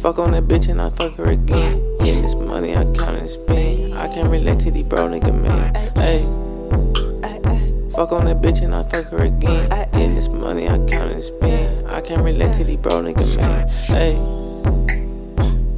Fuck on that bitch and I fuck her again. Getting this money, I count and spend. I can't relate to these bro nigga man. Hey. Fuck on that bitch and I fuck her again. Getting this money, I count and spend. I can't relate to these bro nigga man. Hey.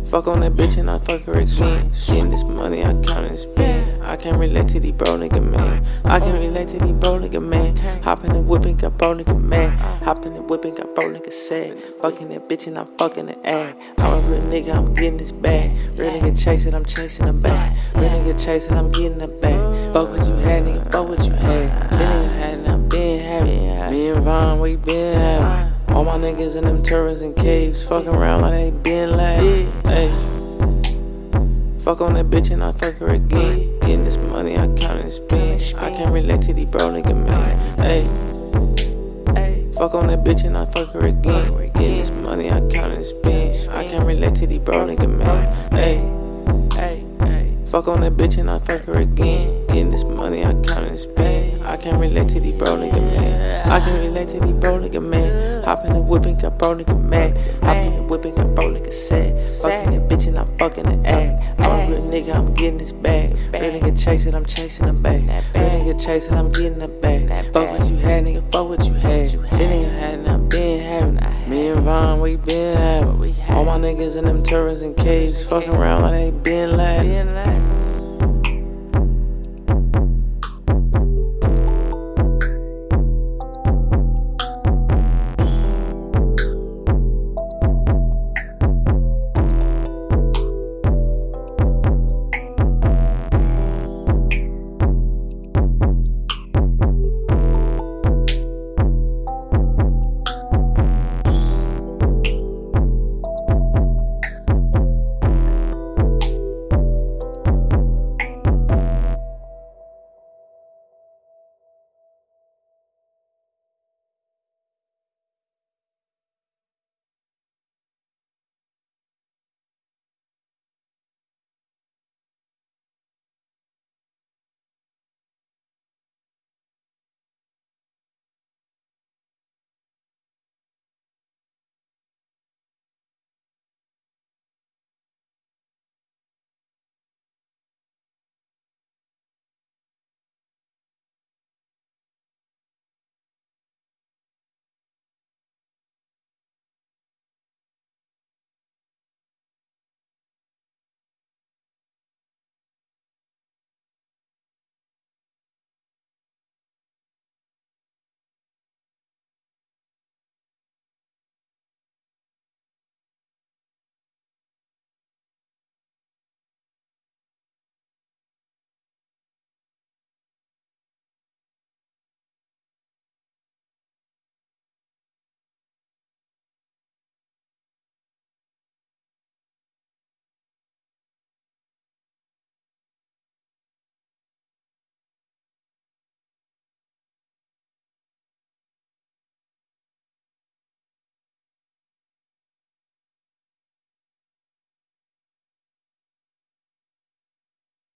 Fuck on that bitch and I fuck her again. Getting this money, I count and spend. I can't relate to these bro nigga man. I can't relate to these bro nigga man. Hop in the whip and got bro nigga mad. Hop in the whip and got bro nigga sad. Fucking that bitch and I'm fucking the ad. I'm a real nigga, I'm getting this bag. Real nigga chasing, I'm chasing the bag. Real nigga chasing, I'm getting the bag. Fuck what you had, nigga, fuck what you had. Been nigga had, and I'm been having. Me and Vaughn, we been having. All my niggas in them turrets and caves, fucking around like they been laughing. Hey. Fuck on that bitch and I fuck her again. Getting this money, I count and spend. I can't relate to these bro nigga man. Hey. hey. Fuck on that bitch and I fuck her again. Getting this money, I count and spend. I can't relate to these bro nigga man. Hey. hey. Fuck on that bitch and I fuck her again. Getting this money, I count and spend. I can't relate to these bro nigga man. I can relate to these bro nigga man. Hop in the whip and got bro nigga mad. Hop in the whip and got bro nigga sad. Fucking that bitch and I'm fucking the egg. I'm a real nigga, I'm getting this bag. Real nigga chasing, I'm chasing the bag. Real nigga chasing, I'm getting the bag. Fuck what you had, nigga, fuck what you had. This nigga had and I'm been having. Me and Vaughn, we been having. All my niggas in them turrets and caves, fucking around like they been laughing.